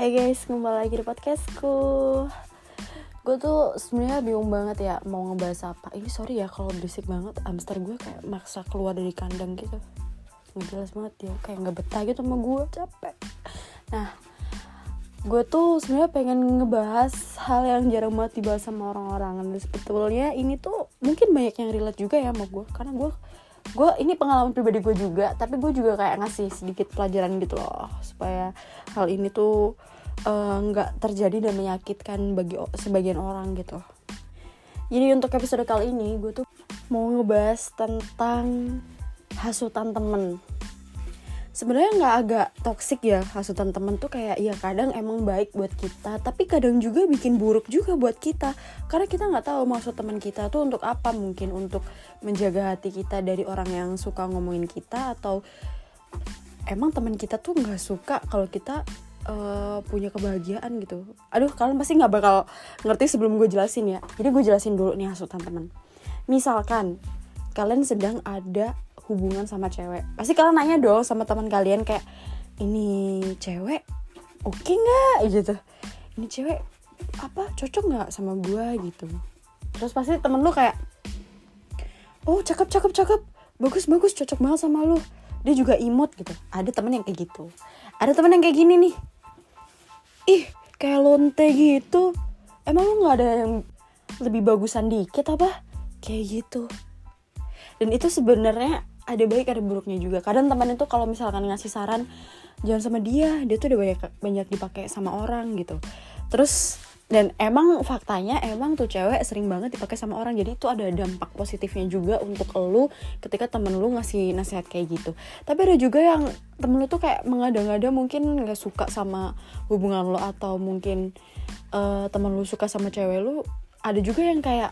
Hai guys, kembali lagi di podcastku. Gue tuh sebenarnya bingung banget ya mau ngebahas apa. Ini sorry ya kalau berisik banget. Hamster gue kayak maksa keluar dari kandang gitu. Nggak jelas banget dia kayak nggak betah gitu sama gue capek. Nah, gue tuh sebenarnya pengen ngebahas hal yang jarang banget dibahas sama orang-orang. Dan sebetulnya ini tuh mungkin banyak yang relate juga ya sama gue karena gue gue ini pengalaman pribadi gue juga tapi gue juga kayak ngasih sedikit pelajaran gitu loh supaya hal ini tuh nggak uh, terjadi dan menyakitkan bagi sebagian orang gitu. Jadi untuk episode kali ini gue tuh mau ngebahas tentang hasutan temen sebenarnya nggak agak toksik ya hasutan temen tuh kayak ya kadang emang baik buat kita tapi kadang juga bikin buruk juga buat kita. Karena kita nggak tahu maksud teman kita tuh untuk apa mungkin untuk menjaga hati kita dari orang yang suka ngomongin kita atau emang teman kita tuh nggak suka kalau kita uh, punya kebahagiaan gitu. Aduh kalian pasti nggak bakal ngerti sebelum gue jelasin ya. Jadi gue jelasin dulu nih hasutan temen. Misalkan kalian sedang ada hubungan sama cewek. Pasti kalian nanya dong sama teman kalian kayak ini cewek oke okay nggak? Gitu. Ini cewek apa cocok nggak sama gue gitu. Terus pasti temen lu kayak oh cakep cakep cakep. Bagus bagus cocok banget sama lu. Dia juga imut gitu. Ada temen yang kayak gitu. Ada temen yang kayak gini nih. Ih kayak lonte gitu. Emang lu nggak ada yang lebih bagusan dikit apa? Kayak gitu. Dan itu sebenarnya ada baik ada buruknya juga. Kadang teman itu kalau misalkan ngasih saran jangan sama dia dia tuh udah banyak banyak dipakai sama orang gitu. Terus dan emang faktanya emang tuh cewek sering banget dipakai sama orang. Jadi itu ada dampak positifnya juga untuk lu ketika temen lu ngasih nasihat kayak gitu. Tapi ada juga yang temen lu tuh kayak mengada-ngada mungkin nggak suka sama hubungan lu atau mungkin uh, temen lu suka sama cewek lu. Ada juga yang kayak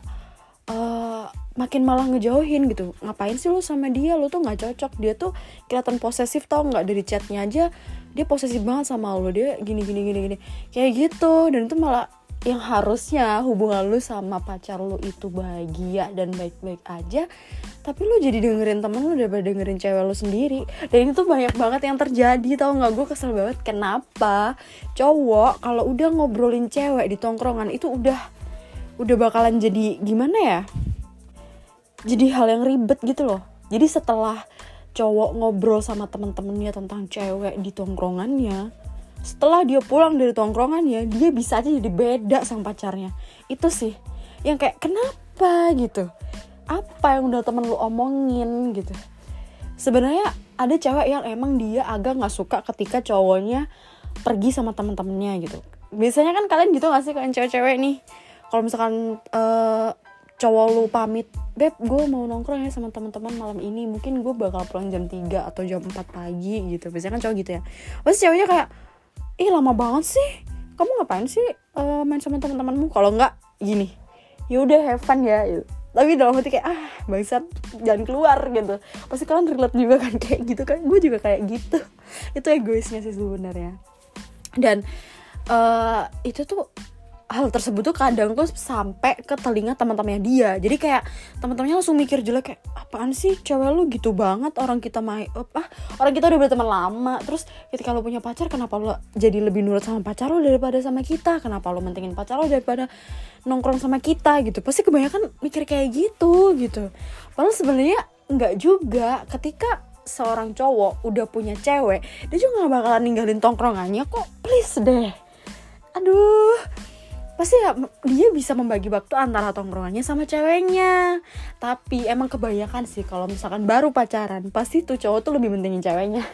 uh, makin malah ngejauhin gitu. Ngapain sih lu sama dia? Lu tuh nggak cocok. Dia tuh kelihatan posesif tau nggak? Dari chatnya aja dia posesif banget sama lu. Dia gini gini gini gini. Kayak gitu. Dan itu malah yang harusnya hubungan lu sama pacar lu itu bahagia dan baik-baik aja. Tapi lu jadi dengerin temen lu daripada dengerin cewek lu sendiri. Dan itu banyak banget yang terjadi tau nggak? Gue kesel banget. Kenapa? Cowok kalau udah ngobrolin cewek di tongkrongan itu udah udah bakalan jadi gimana ya? Jadi hal yang ribet gitu loh. Jadi setelah cowok ngobrol sama temen-temennya tentang cewek di tongkrongannya setelah dia pulang dari tongkrongannya dia bisa aja jadi beda sama pacarnya. Itu sih yang kayak kenapa? gitu. Apa yang udah temen lu omongin? gitu. Sebenarnya ada cewek yang emang dia agak nggak suka ketika cowoknya pergi sama temen-temennya gitu. Biasanya kan kalian gitu gak sih kalian cewek-cewek nih kalau misalkan uh, cowok lu pamit beb gue mau nongkrong ya sama teman-teman malam ini. Mungkin gue bakal pulang jam 3 atau jam 4 pagi gitu. Biasanya kan cowok gitu ya. Pasti ceweknya kayak ih lama banget sih. Kamu ngapain sih uh, main sama teman-temanmu? Kalau nggak gini yaudah have fun ya gitu. tapi dalam hati kayak ah bangsat jangan keluar gitu. Pasti kalian relate juga kan kayak gitu kan. Gue juga kayak gitu. Itu egoisnya sih sebenarnya. Dan uh, itu tuh hal tersebut tuh kadang tuh sampai ke telinga teman-temannya dia. Jadi kayak teman-temannya langsung mikir jelek kayak apaan sih cewek lu gitu banget? Orang kita main apa orang kita udah berteman lama. Terus ketika lu punya pacar kenapa lu jadi lebih nurut sama pacar lu daripada sama kita? Kenapa lu mentingin pacar lu daripada nongkrong sama kita gitu? Pasti kebanyakan mikir kayak gitu gitu. Padahal sebenarnya nggak juga. Ketika seorang cowok udah punya cewek dia juga gak bakalan ninggalin tongkrongannya kok. Please deh. Aduh pasti ya dia bisa membagi waktu antara tongkrongannya sama ceweknya. Tapi emang kebanyakan sih kalau misalkan baru pacaran pasti tuh cowok tuh lebih pentingin ceweknya.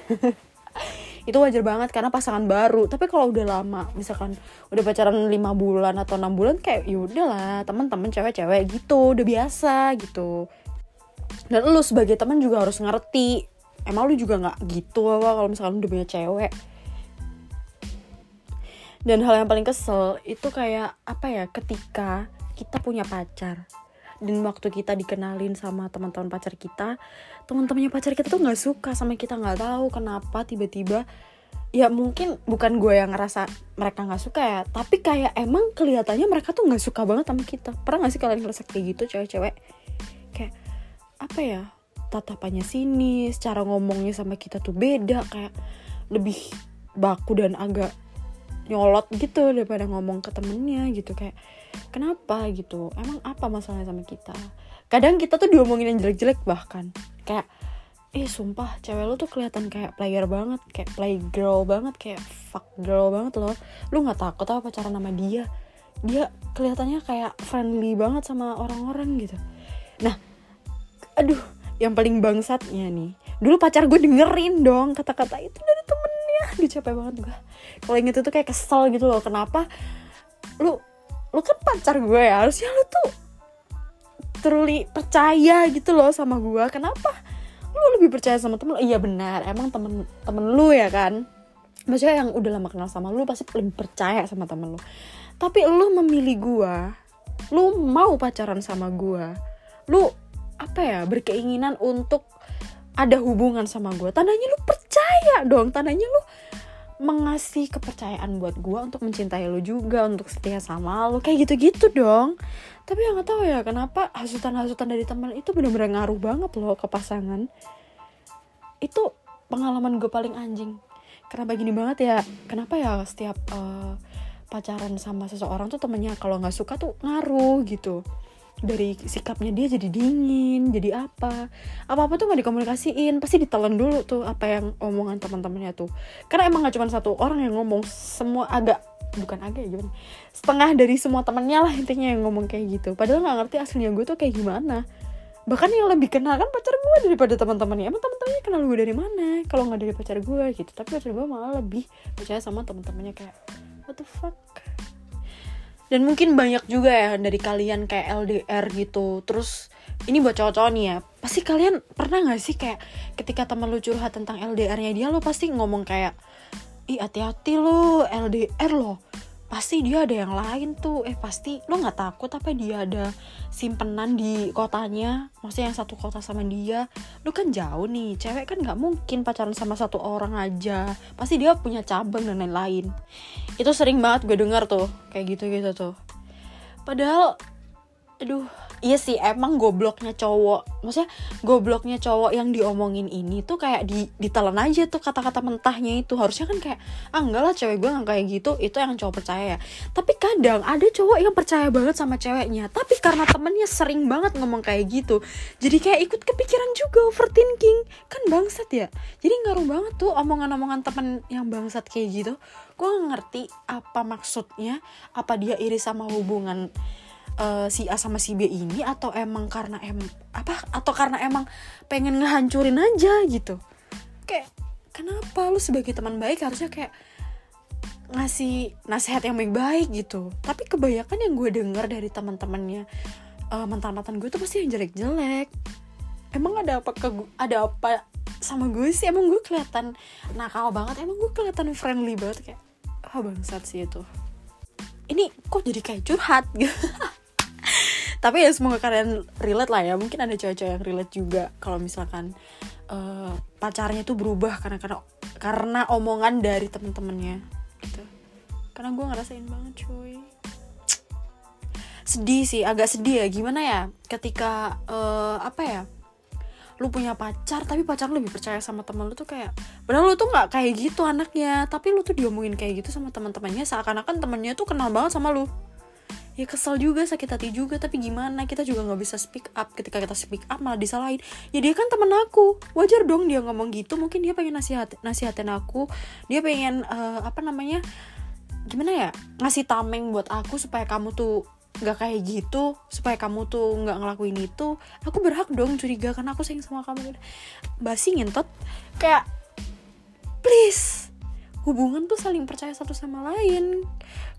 Itu wajar banget karena pasangan baru. Tapi kalau udah lama misalkan udah pacaran lima bulan atau enam bulan kayak yaudah lah teman-teman cewek-cewek gitu udah biasa gitu. Dan lu sebagai teman juga harus ngerti emang lu juga nggak gitu apa kalau misalkan udah punya cewek dan hal yang paling kesel itu kayak apa ya ketika kita punya pacar. Dan waktu kita dikenalin sama teman-teman pacar kita teman-temannya pacar kita tuh nggak suka sama kita nggak tahu kenapa tiba-tiba ya mungkin bukan gue yang ngerasa mereka nggak suka ya tapi kayak emang kelihatannya mereka tuh nggak suka banget sama kita. Pernah gak sih kalian ngerasa kayak gitu cewek-cewek? Kayak apa ya tatapannya sini cara ngomongnya sama kita tuh beda kayak lebih baku dan agak nyolot gitu daripada ngomong ke temennya gitu kayak kenapa? gitu. Emang apa masalahnya sama kita? Kadang kita tuh diomongin yang jelek-jelek bahkan. Kayak eh sumpah cewek lu tuh kelihatan kayak player banget kayak play girl banget kayak fuck girl banget loh. Lu nggak takut apa pacaran sama dia? Dia kelihatannya kayak friendly banget sama orang-orang gitu. Nah aduh yang paling bangsatnya nih dulu pacar gue dengerin dong kata-kata itu Aduh capek banget gue kalau inget itu kayak kesel gitu loh kenapa? Lu lu kan pacar gue ya harusnya lu tuh truly percaya gitu loh sama gue kenapa? Lu lebih percaya sama temen iya benar emang temen temen lu ya kan? Maksudnya yang udah lama kenal sama lu pasti lebih percaya sama temen lu. Tapi lu memilih gue lu mau pacaran sama gue lu apa ya berkeinginan untuk ada hubungan sama gue tandanya lu percaya dong tandanya lu mengasih kepercayaan buat gue untuk mencintai lu juga untuk setia sama lu kayak gitu-gitu dong. Tapi yang nggak tahu ya kenapa hasutan-hasutan dari teman itu benar-benar ngaruh banget loh ke pasangan. Itu pengalaman gue paling anjing. Kenapa gini banget ya kenapa ya setiap uh, pacaran sama seseorang tuh temennya kalau nggak suka tuh ngaruh gitu dari sikapnya dia jadi dingin jadi apa? Apa apa tuh nggak dikomunikasiin pasti ditelan dulu tuh apa yang omongan teman-temannya tuh. Karena emang gak cuma satu orang yang ngomong semua agak bukan agak ya setengah dari semua temennya lah intinya yang ngomong kayak gitu. Padahal nggak ngerti aslinya gue tuh kayak gimana. Bahkan yang lebih kenal kan pacar gue daripada teman-temannya. Emang teman-temannya kenal gue dari mana? Kalau nggak dari pacar gue gitu. Tapi pacar gue malah lebih percaya sama teman-temannya kayak what the fuck dan mungkin banyak juga ya dari kalian kayak LDR gitu. Terus ini buat cowok-cowok nih ya. Pasti kalian pernah gak sih kayak ketika teman lu curhat tentang LDR-nya dia lo pasti ngomong kayak ih hati-hati lo LDR lo pasti dia ada yang lain tuh. Eh pasti. Lo nggak takut apa dia ada simpenan di kotanya? Maksudnya yang satu kota sama dia. Lo kan jauh nih. Cewek kan nggak mungkin pacaran sama satu orang aja. Pasti dia punya cabang dan lain-lain. Itu sering banget gue dengar tuh. Kayak gitu gitu tuh. Padahal aduh iya sih emang gobloknya cowok. Maksudnya gobloknya cowok yang diomongin ini tuh kayak di ditelan aja tuh kata-kata mentahnya itu. Harusnya kan kayak ah enggak lah cewek gue nggak kayak gitu. Itu yang cowok percaya ya. Tapi kadang ada cowok yang percaya banget sama ceweknya tapi karena temennya sering banget ngomong kayak gitu jadi kayak ikut kepikiran juga overthinking. Kan bangsat ya. Jadi ngaruh banget tuh omongan-omongan temen yang bangsat kayak gitu. Gue ngerti apa maksudnya apa dia iri sama hubungan uh, si A sama si B ini atau emang karena em apa atau karena emang pengen ngehancurin aja gitu? Kayak kenapa? Lu sebagai teman baik harusnya kayak ngasih nasihat yang baik-baik gitu. Tapi kebanyakan yang gue denger dari teman-temannya uh, mantan-mantan gue tuh pasti yang jelek-jelek. Emang ada apa ke ada apa sama gue sih? Emang gue kelihatan nakal banget emang gue kelihatan friendly banget kayak oh, bangsat sih itu. Ini kok jadi kayak curhat? gitu tapi ya semoga kalian relate lah ya. Mungkin ada cewek-cewek yang relate juga kalau misalkan uh, pacarnya tuh berubah karena karena karena omongan dari temen-temennya gitu. Karena gue ngerasain banget cuy. Sedih sih agak sedih ya. Gimana ya? Ketika uh, apa ya? Lu punya pacar tapi pacar lu lebih percaya sama temen lu tuh kayak padahal lu tuh nggak kayak gitu anaknya. Tapi lu tuh diomongin kayak gitu sama teman-temannya seakan-akan temennya tuh kenal banget sama lu ya kesel juga sakit hati juga tapi gimana? Kita juga nggak bisa speak up. Ketika kita speak up malah disalahin. Ya dia kan temen aku. Wajar dong dia ngomong gitu. Mungkin dia pengen nasihat nasihatin aku. Dia pengen uh, apa namanya gimana ya ngasih tameng buat aku supaya kamu tuh nggak kayak gitu supaya kamu tuh nggak ngelakuin itu. Aku berhak dong curiga karena aku sayang sama kamu. Basi ngentot kayak please hubungan tuh saling percaya satu sama lain.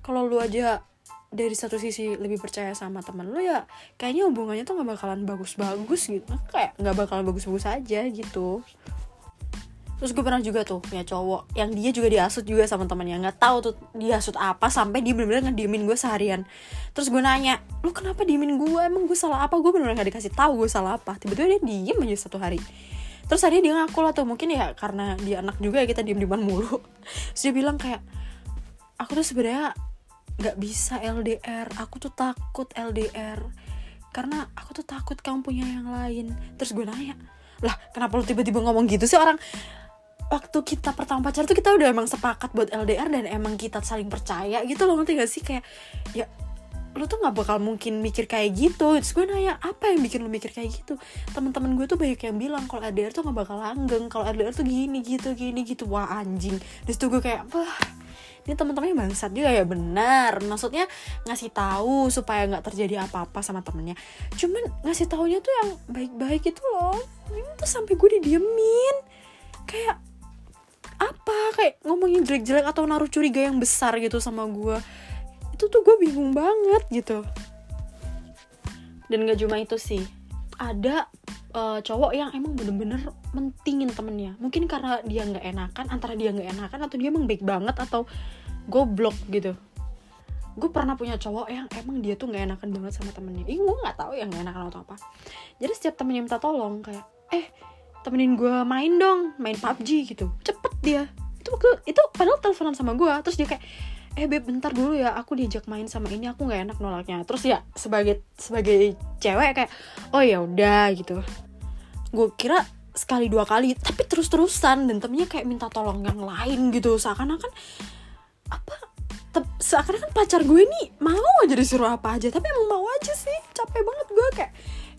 Kalau lu aja dari satu sisi lebih percaya sama temen lo ya kayaknya hubungannya tuh nggak bakalan bagus-bagus gitu. Kayak nggak bakalan bagus-bagus aja gitu. Terus gue pernah juga tuh punya cowok yang dia juga diasut juga sama temennya. Nggak tahu tuh diasut apa sampai dia bener-bener ngediemin gue seharian. Terus gue nanya lu kenapa diemin gue emang gue salah apa? Gue bener-bener gak dikasih tahu gue salah apa. Tiba-tiba dia diem aja satu hari. Terus hari dia ngaku lah tuh mungkin ya karena dia anak juga ya kita diem dieman mulu. Terus dia bilang kayak aku tuh sebenarnya nggak bisa LDR aku tuh takut LDR karena aku tuh takut kamu punya yang lain. Terus gue nanya lah kenapa lu tiba-tiba ngomong gitu sih orang? Waktu kita pertama pacar tuh kita udah emang sepakat buat LDR dan emang kita saling percaya gitu loh ngerti gak sih? Kayak ya lu tuh nggak bakal mungkin mikir kayak gitu. Terus gue nanya apa yang bikin lu mikir kayak gitu? Teman-teman gue tuh banyak yang bilang kalau LDR tuh nggak bakal langgeng kalau LDR tuh gini gitu gini gitu. Wah anjing. Terus tuh gue kayak wah ini teman-temannya bangsat juga ya benar. Maksudnya ngasih tahu supaya nggak terjadi apa-apa sama temennya. Cuman ngasih taunya tuh yang baik-baik gitu loh. Ini tuh sampai gue didiemin. Kayak apa? Kayak ngomongin jelek-jelek atau naruh curiga yang besar gitu sama gue. Itu tuh gue bingung banget gitu. Dan gak cuma itu sih. Ada uh, cowok yang emang bener-bener mentingin temennya. Mungkin karena dia nggak enakan antara dia nggak enakan atau dia emang baik banget atau goblok gitu. Gue pernah punya cowok yang emang dia tuh nggak enakan banget sama temennya. Ih gue nggak tahu yang nggak enakan atau apa. Jadi setiap temennya minta tolong kayak eh temenin gue main dong main PUBG gitu. Cepet dia. Itu itu padahal teleponan sama gue terus dia kayak eh beb bentar dulu ya aku diajak main sama ini aku nggak enak nolaknya. Terus ya sebagai sebagai cewek kayak oh ya udah gitu. Gue kira sekali dua kali tapi terus terusan dan temennya kayak minta tolong yang lain gitu. Seakan-akan apa seakan-akan pacar gue ini mau aja disuruh apa aja tapi emang mau aja sih. Capek banget gue kayak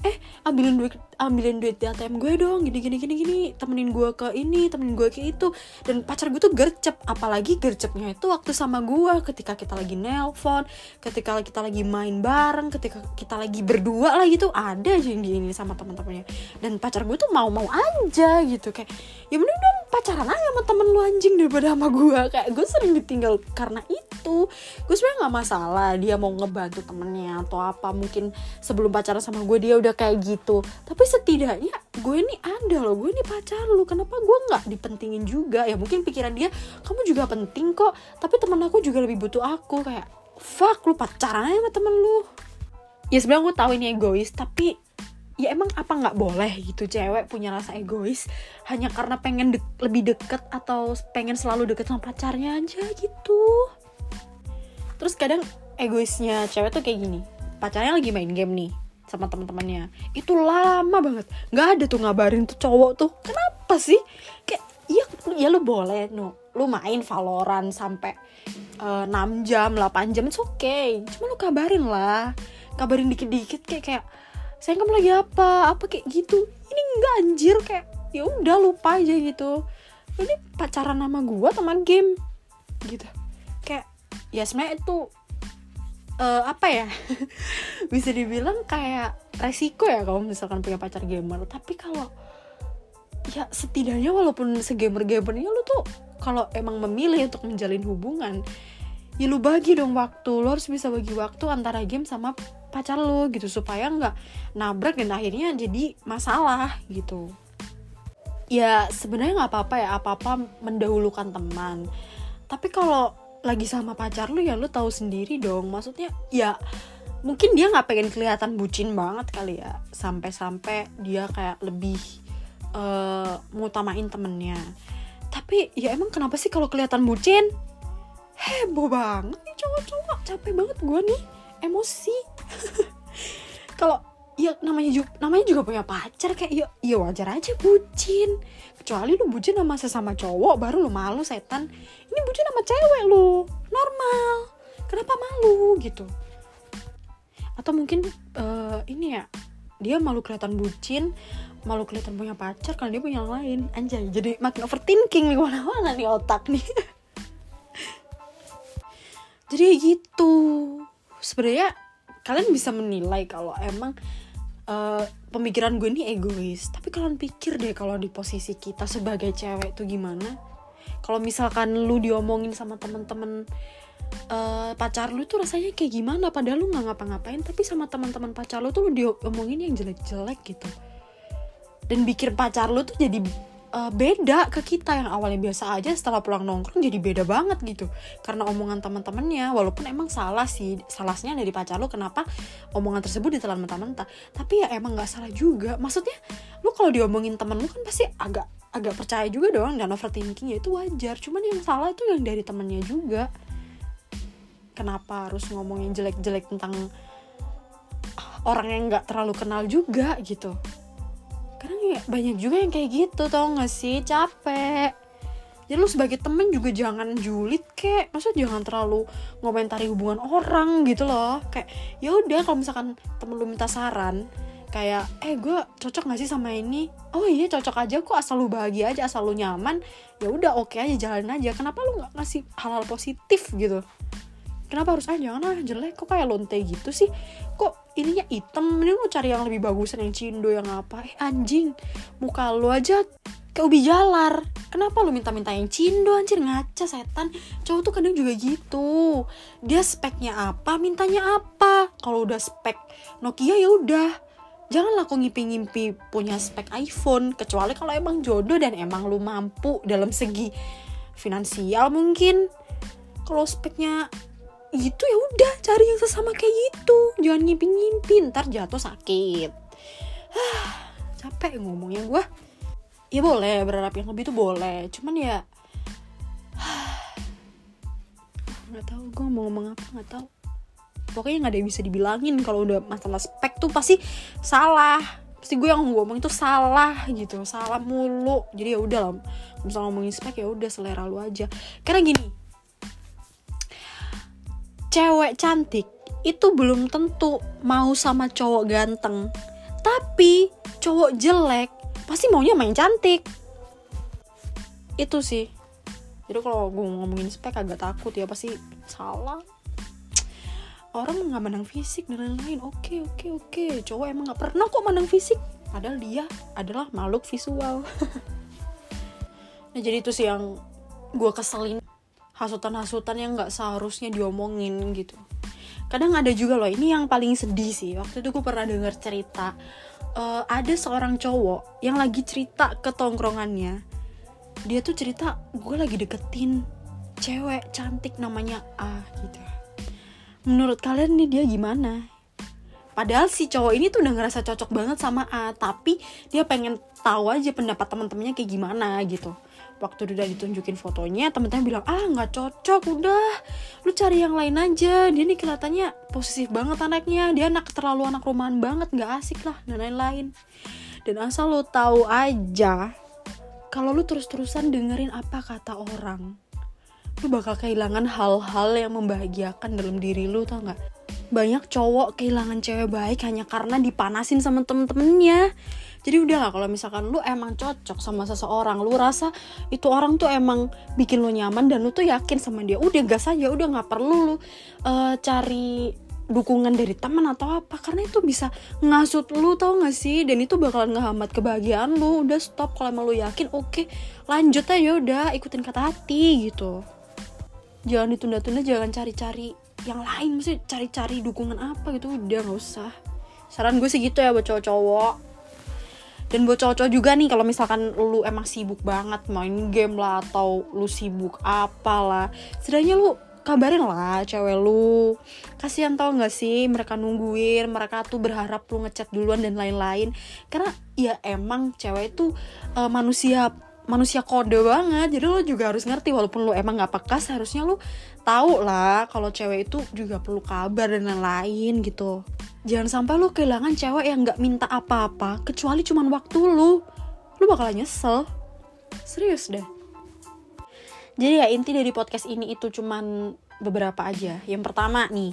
eh ambilin duit ambilin duit di ATM gue dong gini gini gini gini. Temenin gue ke ini temenin gue ke itu. Dan pacar gue tuh gercep apalagi gercepnya itu waktu sama gue. Ketika kita lagi nelpon ketika kita lagi main bareng ketika kita lagi berdua lah gitu ada aja yang gini sama teman-temannya dan pacar gue tuh mau mau aja gitu kayak ya mending dong pacaran aja sama temen lu anjing daripada sama gue kayak gue sering ditinggal karena itu. Gue sebenarnya nggak masalah dia mau ngebantu temennya atau apa. Mungkin sebelum pacaran sama gue dia udah kayak gitu. Tapi setidaknya gue ini ada loh gue ini pacar lu. Kenapa gue nggak dipentingin juga? Ya mungkin pikiran dia kamu juga penting kok tapi temen aku juga lebih butuh aku. Kayak fuck lu pacaran aja sama temen lu. Ya sebenarnya gue tahu ini egois tapi ya emang apa nggak boleh gitu cewek punya rasa egois hanya karena pengen de lebih deket atau pengen selalu deket sama pacarnya aja gitu. Terus kadang egoisnya cewek tuh kayak gini pacarnya lagi main game nih sama teman-temannya. Itu lama banget. Nggak ada tuh ngabarin tuh cowok tuh. Kenapa sih? Kayak iya ya lu boleh no lu main Valorant sampai uh, 6 jam 8 jam itu oke okay. cuma lu kabarin lah. Kabarin dikit-dikit kayak kayak sayang kamu lagi apa? Apa? Kayak gitu. Ini enggak anjir. Kayak ya udah lupa aja gitu. Ini pacaran sama gua teman game. Gitu. Kayak ya sebenarnya itu uh, apa ya? Bisa dibilang kayak resiko ya kalau misalkan punya pacar gamer. Tapi kalau ya setidaknya walaupun segamer gamernya lu tuh kalau emang memilih untuk menjalin hubungan ya lu bagi dong waktu. Lu harus bisa bagi waktu antara game sama pacar lu gitu supaya nggak nabrak dan akhirnya jadi masalah gitu. Ya sebenarnya nggak apa-apa ya apa-apa mendahulukan teman. Tapi kalau lagi sama pacar lu ya lu tahu sendiri dong. Maksudnya ya mungkin dia nggak pengen kelihatan bucin banget kali ya. Sampai-sampai dia kayak lebih uh, ngutamain temennya. Tapi ya emang kenapa sih kalau kelihatan bucin? Heboh banget nih cowok-cowok. Capek banget gue nih. Emosi. Kalau ya namanya juga namanya juga punya pacar kayak ya ya wajar aja bucin. Kecuali lu bucin sama sesama cowok baru lu malu setan. Ini bucin sama cewek lu normal. Kenapa malu gitu. Atau mungkin uh, ini ya dia malu kelihatan bucin malu kelihatan punya pacar kalau dia punya yang lain. Anjay jadi makin overthinking nih mana-mana nih otak nih. Jadi gitu. Sebenarnya kalian bisa menilai kalau emang uh, pemikiran gue ini egois. Tapi kalian pikir deh kalau di posisi kita sebagai cewek tuh gimana? Kalau misalkan lu diomongin sama temen-temen uh, pacar lu tuh rasanya kayak gimana? Padahal lu nggak ngapa-ngapain tapi sama teman-teman pacar lu tuh lu diomongin yang jelek-jelek gitu. Dan bikin pacar lu tuh jadi uh, beda ke kita yang awalnya biasa aja setelah pulang nongkrong jadi beda banget gitu. Karena omongan teman-temannya walaupun emang salah sih salahnya dari pacar lu kenapa omongan tersebut ditelan mentah-mentah. Tapi ya emang nggak salah juga. Maksudnya lu kalau diomongin temen lu kan pasti agak agak percaya juga dong dan overthinking ya itu wajar. Cuman yang salah itu yang dari temennya juga. Kenapa harus ngomongin jelek-jelek tentang orang yang nggak terlalu kenal juga gitu ya banyak juga yang kayak gitu tau gak sih? Capek. Jadi lu sebagai temen juga jangan julid kek. Maksudnya jangan terlalu ngomentari hubungan orang gitu loh. Kayak ya udah kalau misalkan temen lu minta saran kayak eh gue cocok gak sih sama ini? Oh iya cocok aja kok asal lu bahagia aja asal lu nyaman. Ya udah oke aja jalan aja. Kenapa lu nggak ngasih hal-hal positif gitu kenapa harus ah jangan ah jelek kok kayak lonte gitu sih? Kok ininya hitam ini lu cari yang lebih bagusan yang cindo yang apa? Eh anjing muka lu aja kayak ubi jalar. Kenapa lu minta-minta yang cindo anjir? Ngaca setan. Cowok tuh kadang juga gitu. Dia speknya apa mintanya apa? Kalau udah spek Nokia ya udah. Janganlah kok ngimpi-ngimpi punya spek iPhone kecuali kalau emang jodoh dan emang lu mampu dalam segi finansial mungkin. Kalau speknya gitu ya udah cari yang sesama kayak gitu. Jangan ngimpi-ngimpi ntar jatuh sakit. Capek ngomongnya gue ya boleh berharap yang lebih tuh boleh. Cuman ya nggak tahu gue mau ngomong apa nggak tahu. Pokoknya nggak ada yang bisa dibilangin kalau udah masalah spek tuh pasti salah. Pasti gue yang ngomong itu salah gitu salah mulu. Jadi ya udah lah misal ngomongin spek ya udah selera lu aja. Karena gini cewek cantik itu belum tentu mau sama cowok ganteng. Tapi cowok jelek pasti maunya main cantik. Itu sih. Jadi kalau gue ngomongin spek agak takut ya pasti salah. Orang nggak menang fisik dan lain-lain. Oke oke oke. Cowok emang nggak pernah kok menang fisik. Padahal dia adalah makhluk visual. Nah jadi itu sih yang gue keselin hasutan-hasutan yang nggak seharusnya diomongin gitu. Kadang ada juga loh ini yang paling sedih sih. Waktu itu gue pernah denger cerita uh, ada seorang cowok yang lagi cerita ke tongkrongannya. Dia tuh cerita gue lagi deketin cewek cantik namanya A gitu. Menurut kalian nih dia gimana? Padahal si cowok ini tuh udah ngerasa cocok banget sama A tapi dia pengen tahu aja pendapat teman-temannya kayak gimana gitu waktu udah ditunjukin fotonya temen-temen bilang ah nggak cocok udah. Lu cari yang lain aja. Dia nih kelihatannya posesif banget anaknya. Dia anak terlalu anak rumahan banget nggak asik lah dan lain-lain. Dan asal lu tahu aja kalau lu terus-terusan dengerin apa kata orang lu bakal kehilangan hal-hal yang membahagiakan dalam diri lu tau nggak? Banyak cowok kehilangan cewek baik hanya karena dipanasin sama temen-temennya jadi udahlah kalau misalkan lu emang cocok sama seseorang lu rasa itu orang tuh emang bikin lu nyaman dan lu tuh yakin sama dia udah gas aja udah nggak perlu lu uh, cari dukungan dari teman atau apa. Karena itu bisa ngasut lu tau gak sih? Dan itu bakalan ngehambat kebahagiaan lu. Udah stop. Kalau emang lu yakin oke okay, lanjut aja udah. Ikutin kata hati gitu. Jangan ditunda-tunda jangan cari-cari yang lain. Mesti cari-cari dukungan apa gitu udah nggak usah. Saran gue sih gitu ya buat cowok-cowok dan buat cowok-cowok juga nih kalau misalkan lu emang sibuk banget main game lah atau lu sibuk apalah. Setidaknya lu kabarin lah cewek lu. Kasihan tau gak sih mereka nungguin mereka tuh berharap lu ngechat duluan dan lain-lain. Karena ya emang cewek itu uh, manusia manusia kode banget. Jadi lo juga harus ngerti walaupun lo emang nggak peka seharusnya lo tahu lah kalau cewek itu juga perlu kabar dan lain-lain gitu. Jangan sampai lo kehilangan cewek yang nggak minta apa-apa kecuali cuman waktu lo lo bakalan nyesel. Serius deh. Jadi ya inti dari podcast ini itu cuman beberapa aja. Yang pertama nih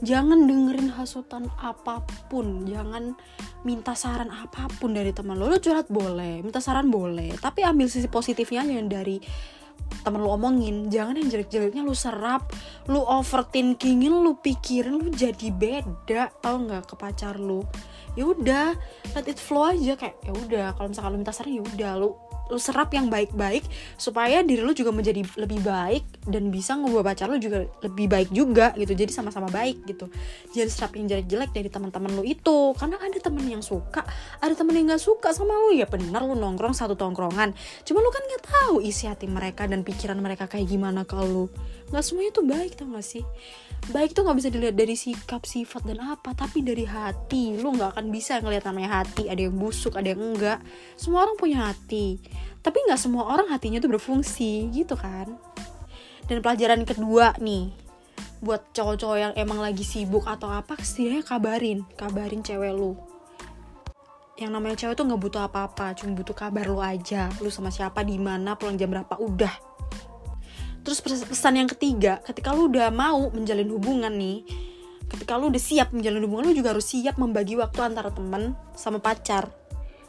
jangan dengerin hasutan apa pun. Jangan minta saran apa pun dari teman lo lo curhat boleh minta saran boleh. Tapi ambil sisi positifnya yang dari temen lu omongin jangan yang jelek-jeleknya lu serap lu overthinkingin lu pikirin lu jadi beda. Tau nggak ke pacar lu? Ya udah let it flow aja kayak ya udah kalau misalkan lu minta saran ya udah lu lu serap yang baik-baik supaya diri lu juga menjadi lebih baik dan bisa ngubah pacar lu juga lebih baik juga gitu. Jadi sama-sama baik gitu. Jadi serap yang jelek-jelek dari teman-teman lu itu. Karena ada temen yang suka ada temen yang nggak suka sama lu ya benar lu nongkrong satu tongkrongan. Cuma lu kan nggak tahu isi hati mereka dan pikiran mereka kayak gimana kalau lu nggak semuanya tuh baik tau gak sih? Baik tuh nggak bisa dilihat dari sikap sifat dan apa tapi dari hati. Lu nggak akan bisa ngelihat namanya hati. Ada yang busuk ada yang enggak. Semua orang punya hati. Tapi nggak semua orang hatinya tuh berfungsi gitu kan? Dan pelajaran kedua nih buat cowok-cowok yang emang lagi sibuk atau apa setidaknya kabarin. Kabarin cewek lu. Yang namanya cewek tuh nggak butuh apa-apa cuma butuh kabar lu aja. Lu sama siapa di mana pulang jam berapa udah terus pesan yang ketiga ketika lu udah mau menjalin hubungan nih ketika lu udah siap menjalin hubungan lu juga harus siap membagi waktu antara teman sama pacar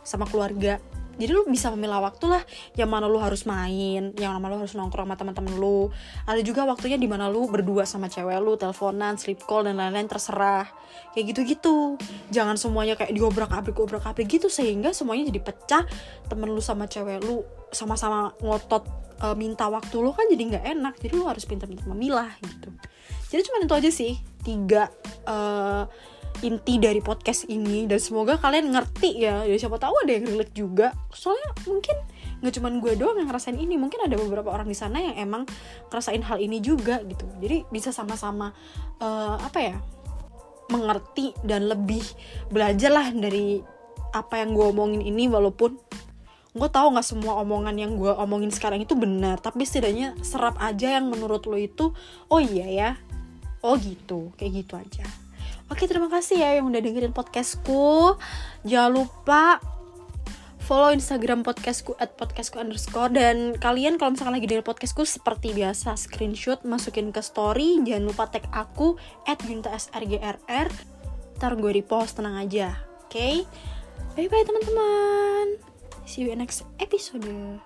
sama keluarga. Jadi lu bisa memilah waktu lah yang mana lu harus main yang mana lu harus nongkrong sama teman-teman lu. Ada juga waktunya di mana lu berdua sama cewek lu teleponan sleep call dan lain-lain terserah. Kayak gitu-gitu. Jangan semuanya kayak diobrak abrik obrak abrik gitu sehingga semuanya jadi pecah temen lu sama cewek lu sama-sama ngotot uh, minta waktu lu kan jadi nggak enak. Jadi lu harus pintar-pintar memilah gitu. Jadi cuma itu aja sih tiga uh, inti dari podcast ini. Dan semoga kalian ngerti ya. Ya siapa tahu ada yang relate juga. Soalnya mungkin nggak cuman gue doang yang ngerasain ini. Mungkin ada beberapa orang di sana yang emang ngerasain hal ini juga gitu. Jadi bisa sama-sama uh, apa ya mengerti dan lebih belajar lah dari apa yang gue omongin ini walaupun gue tahu nggak semua omongan yang gue omongin sekarang itu benar tapi setidaknya serap aja yang menurut lo itu oh iya ya oh gitu kayak gitu aja. Oke terima kasih ya yang udah dengerin podcastku. Jangan lupa follow instagram podcastku at podcastku underscore. Dan kalian kalau misalkan lagi dengerin podcastku seperti biasa Screenshot masukin ke story. Jangan lupa tag aku at srgrr Ntar gue repost tenang aja Oke? Okay? Bye bye teman-teman See you next episode